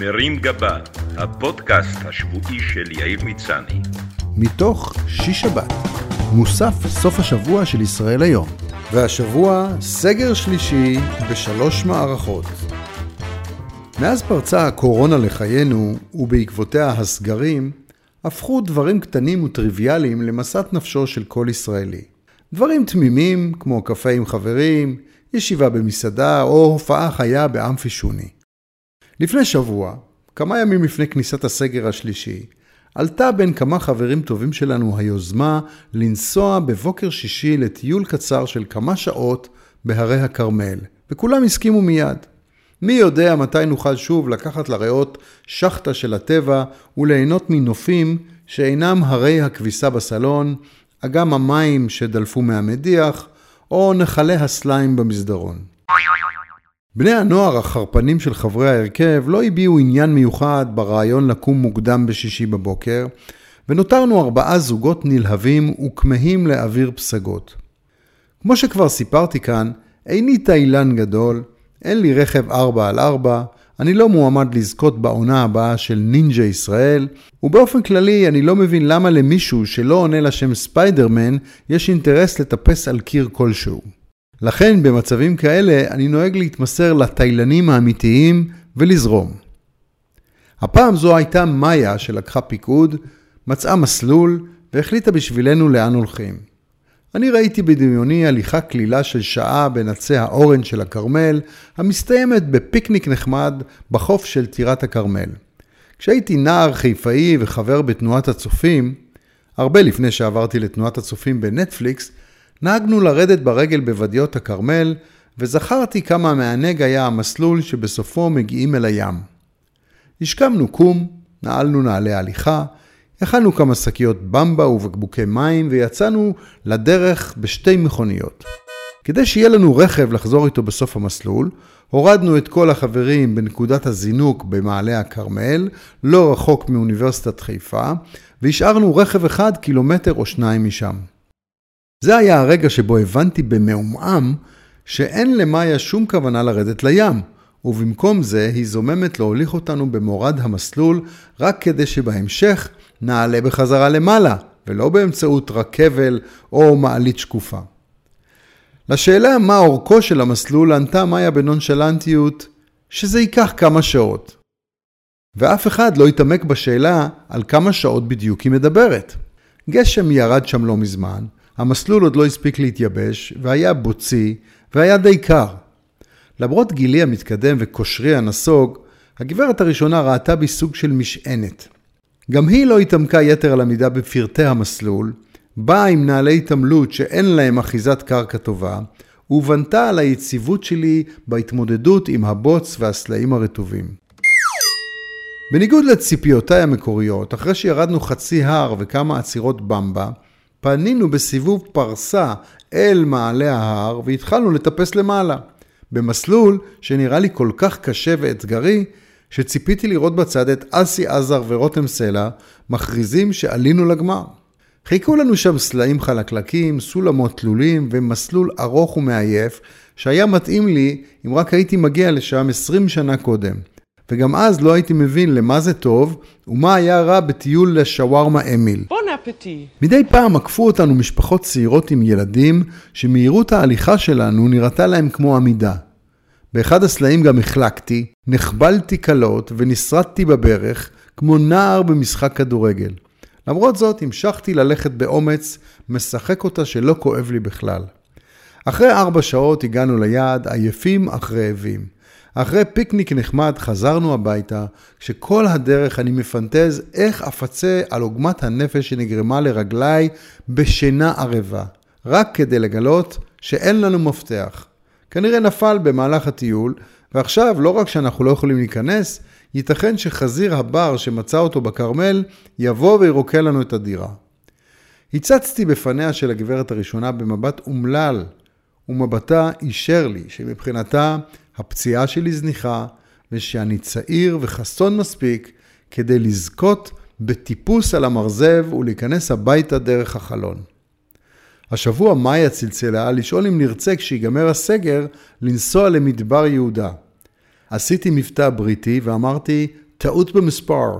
מרים גבה, הפודקאסט השבועי של יאיר מצני. מתוך שיש שבת, מוסף סוף השבוע של ישראל היום. והשבוע, סגר שלישי בשלוש מערכות. מאז פרצה הקורונה לחיינו, ובעקבותיה הסגרים, הפכו דברים קטנים וטריוויאליים למשאת נפשו של כל ישראלי. דברים תמימים, כמו קפה עם חברים, ישיבה במסעדה או הופעה חיה באמפי שוני. לפני שבוע, כמה ימים לפני כניסת הסגר השלישי, עלתה בין כמה חברים טובים שלנו היוזמה לנסוע בבוקר שישי לטיול קצר של כמה שעות בהרי הכרמל, וכולם הסכימו מיד. מי יודע מתי נוכל שוב לקחת לריאות שחטה של הטבע וליהנות מנופים שאינם הרי הכביסה בסלון, אגם המים שדלפו מהמדיח, או נחלי הסליים במסדרון. בני הנוער החרפנים של חברי ההרכב לא הביעו עניין מיוחד ברעיון לקום מוקדם בשישי בבוקר, ונותרנו ארבעה זוגות נלהבים וכמהים לאוויר פסגות. כמו שכבר סיפרתי כאן, איני תאילן גדול, אין לי רכב 4 על 4, אני לא מועמד לזכות בעונה הבאה של נינג'ה ישראל, ובאופן כללי אני לא מבין למה למישהו שלא עונה לשם ספיידרמן, יש אינטרס לטפס על קיר כלשהו. לכן במצבים כאלה אני נוהג להתמסר לתיילנים האמיתיים ולזרום. הפעם זו הייתה מאיה שלקחה פיקוד, מצאה מסלול והחליטה בשבילנו לאן הולכים. אני ראיתי בדמיוני הליכה כלילה של שעה בין עצי האורן של הכרמל, המסתיימת בפיקניק נחמד בחוף של טירת הכרמל. כשהייתי נער חיפאי וחבר בתנועת הצופים, הרבה לפני שעברתי לתנועת הצופים בנטפליקס, נהגנו לרדת ברגל בוודיות הכרמל, וזכרתי כמה מענג היה המסלול שבסופו מגיעים אל הים. השכמנו קום, נעלנו נעלי הליכה, הכנו כמה שקיות במבה ובקבוקי מים ויצאנו לדרך בשתי מכוניות. כדי שיהיה לנו רכב לחזור איתו בסוף המסלול, הורדנו את כל החברים בנקודת הזינוק במעלה הכרמל, לא רחוק מאוניברסיטת חיפה, והשארנו רכב אחד קילומטר או שניים משם. זה היה הרגע שבו הבנתי במעומעם שאין למאיה שום כוונה לרדת לים, ובמקום זה היא זוממת להוליך אותנו במורד המסלול רק כדי שבהמשך נעלה בחזרה למעלה, ולא באמצעות רכבל או מעלית שקופה. לשאלה מה אורכו של המסלול ענתה מאיה בנונשלנטיות שזה ייקח כמה שעות. ואף אחד לא התעמק בשאלה על כמה שעות בדיוק היא מדברת. גשם ירד שם לא מזמן, המסלול עוד לא הספיק להתייבש, והיה בוצי, והיה די קר. למרות גילי המתקדם וכושרי הנסוג, הגברת הראשונה ראתה בי סוג של משענת. גם היא לא התעמקה יתר על המידה בפרטי המסלול, באה עם נעלי התעמלות שאין להם אחיזת קרקע טובה, ובנתה על היציבות שלי בהתמודדות עם הבוץ והסלעים הרטובים. בניגוד לציפיותיי המקוריות, אחרי שירדנו חצי הר וכמה עצירות במבה, פנינו בסיבוב פרסה אל מעלה ההר והתחלנו לטפס למעלה, במסלול שנראה לי כל כך קשה ואתגרי, שציפיתי לראות בצד את אסי עזר ורותם סלע מכריזים שעלינו לגמר. חיכו לנו שם סלעים חלקלקים, סולמות תלולים ומסלול ארוך ומעייף, שהיה מתאים לי אם רק הייתי מגיע לשם 20 שנה קודם. וגם אז לא הייתי מבין למה זה טוב, ומה היה רע בטיול לשווארמה אמיל. אפטי. מדי פעם עקפו אותנו משפחות צעירות עם ילדים, שמהירות ההליכה שלנו נראתה להם כמו עמידה. באחד הסלעים גם החלקתי, נחבלתי קלות ונשרדתי בברך, כמו נער במשחק כדורגל. למרות זאת, המשכתי ללכת באומץ, משחק אותה שלא כואב לי בכלל. אחרי ארבע שעות הגענו ליעד, עייפים אך רעבים. אחרי פיקניק נחמד חזרנו הביתה, כשכל הדרך אני מפנטז איך אפצה על עוגמת הנפש שנגרמה לרגליי בשינה ערבה, רק כדי לגלות שאין לנו מפתח. כנראה נפל במהלך הטיול, ועכשיו לא רק שאנחנו לא יכולים להיכנס, ייתכן שחזיר הבר שמצא אותו בכרמל יבוא וירוקה לנו את הדירה. הצצתי בפניה של הגברת הראשונה במבט אומלל, ומבטה אישר לי שמבחינתה הפציעה שלי זניחה, ושאני צעיר וחסון מספיק כדי לזכות בטיפוס על המרזב ולהיכנס הביתה דרך החלון. השבוע מאיה צלצלה לשאול אם נרצה כשיגמר הסגר לנסוע למדבר יהודה. עשיתי מבטא בריטי ואמרתי, טעות במספר.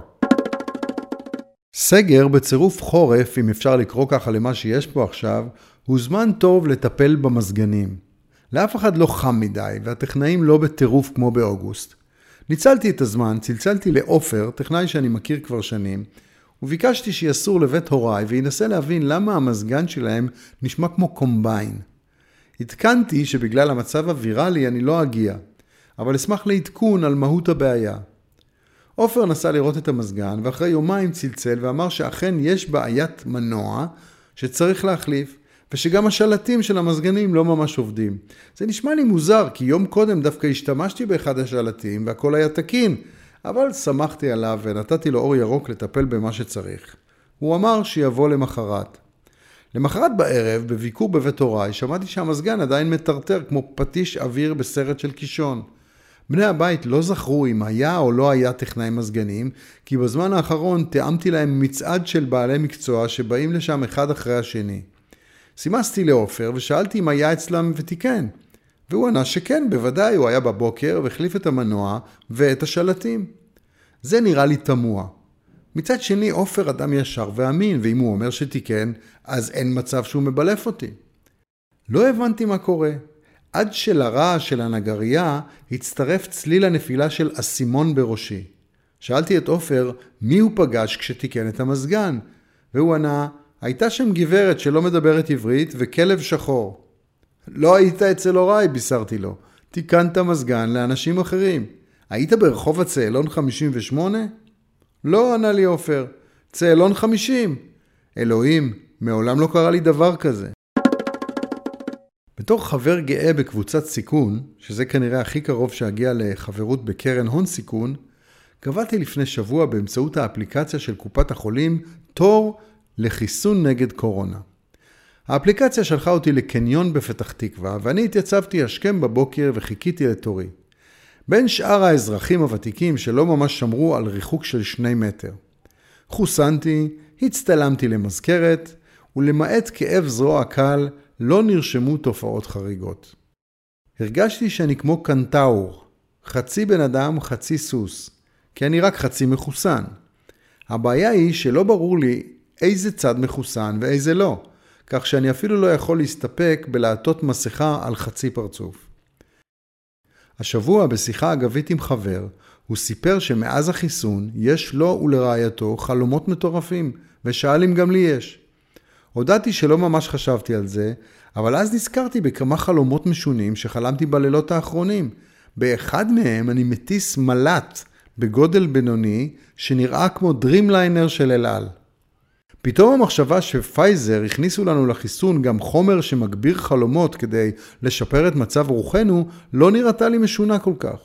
סגר בצירוף חורף, אם אפשר לקרוא ככה למה שיש פה עכשיו, הוא זמן טוב לטפל במזגנים. לאף אחד לא חם מדי, והטכנאים לא בטירוף כמו באוגוסט. ניצלתי את הזמן, צלצלתי לעופר, טכנאי שאני מכיר כבר שנים, וביקשתי שיסור לבית הוריי וינסה להבין למה המזגן שלהם נשמע כמו קומביין. עדכנתי שבגלל המצב הוויראלי אני לא אגיע, אבל אשמח לעדכון על מהות הבעיה. עופר נסע לראות את המזגן, ואחרי יומיים צלצל ואמר שאכן יש בעיית מנוע שצריך להחליף, ושגם השלטים של המזגנים לא ממש עובדים. זה נשמע לי מוזר, כי יום קודם דווקא השתמשתי באחד השלטים והכל היה תקין, אבל שמחתי עליו ונתתי לו אור ירוק לטפל במה שצריך. הוא אמר שיבוא למחרת. למחרת בערב, בביקור בבית הוריי, שמעתי שהמזגן עדיין מטרטר כמו פטיש אוויר בסרט של קישון. בני הבית לא זכרו אם היה או לא היה טכנאי מזגנים, כי בזמן האחרון תיאמתי להם מצעד של בעלי מקצוע שבאים לשם אחד אחרי השני. סימסתי לעופר ושאלתי אם היה אצלם ותיקן. והוא ענה שכן, בוודאי, הוא היה בבוקר והחליף את המנוע ואת השלטים. זה נראה לי תמוה. מצד שני, עופר אדם ישר ואמין, ואם הוא אומר שתיקן, אז אין מצב שהוא מבלף אותי. לא הבנתי מה קורה. עד שלרעש של הנגרייה הצטרף צליל הנפילה של אסימון בראשי. שאלתי את עופר מי הוא פגש כשתיקן את המזגן, והוא ענה, הייתה שם גברת שלא מדברת עברית וכלב שחור. לא היית אצל הוריי, בישרתי לו. תיקנת מזגן לאנשים אחרים. היית ברחוב הצאלון 58? לא, ענה לי עופר. צאלון 50. אלוהים, מעולם לא קרה לי דבר כזה. בתור חבר גאה בקבוצת סיכון, שזה כנראה הכי קרוב שאגיע לחברות בקרן הון סיכון, קבעתי לפני שבוע באמצעות האפליקציה של קופת החולים תור לחיסון נגד קורונה. האפליקציה שלחה אותי לקניון בפתח תקווה, ואני התייצבתי השכם בבוקר וחיכיתי לתורי. בין שאר האזרחים הוותיקים שלא ממש שמרו על ריחוק של שני מטר. חוסנתי, הצטלמתי למזכרת, ולמעט כאב זרוע קל, לא נרשמו תופעות חריגות. הרגשתי שאני כמו קנטאור, חצי בן אדם, חצי סוס, כי אני רק חצי מחוסן. הבעיה היא שלא ברור לי איזה צד מחוסן ואיזה לא, כך שאני אפילו לא יכול להסתפק בלעטות מסכה על חצי פרצוף. השבוע בשיחה אגבית עם חבר, הוא סיפר שמאז החיסון יש לו ולרעייתו חלומות מטורפים, ושאל אם גם לי יש. הודיתי שלא ממש חשבתי על זה, אבל אז נזכרתי בכמה חלומות משונים שחלמתי בלילות האחרונים. באחד מהם אני מטיס מל"ט בגודל בינוני, שנראה כמו דרימליינר של אל על. פתאום המחשבה שפייזר הכניסו לנו לחיסון גם חומר שמגביר חלומות כדי לשפר את מצב רוחנו, לא נראתה לי משונה כל כך.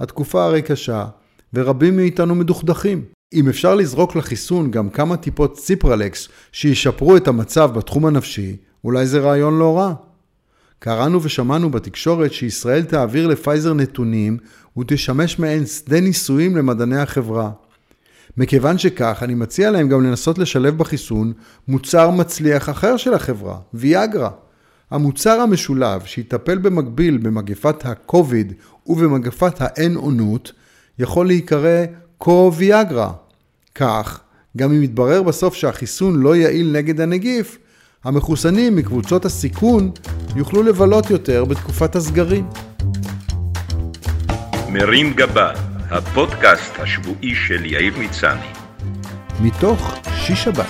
התקופה הרי קשה, ורבים מאיתנו מדוכדכים. אם אפשר לזרוק לחיסון גם כמה טיפות ציפרלקס שישפרו את המצב בתחום הנפשי, אולי זה רעיון לא רע. קראנו ושמענו בתקשורת שישראל תעביר לפייזר נתונים ותשמש מעין שדה ניסויים למדעני החברה. מכיוון שכך, אני מציע להם גם לנסות לשלב בחיסון מוצר מצליח אחר של החברה, ויאגרה. המוצר המשולב שיטפל במקביל במגפת ה-COVID ובמגפת האין-אונות, יכול להיקרא קו-ויאגרה. כך, גם אם יתברר בסוף שהחיסון לא יעיל נגד הנגיף, המחוסנים מקבוצות הסיכון יוכלו לבלות יותר בתקופת הסגרים. מרים גבה, הפודקאסט השבועי של יאיר מצני. מתוך שיש שבת,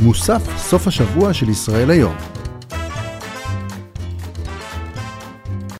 מוסף סוף השבוע של ישראל היום.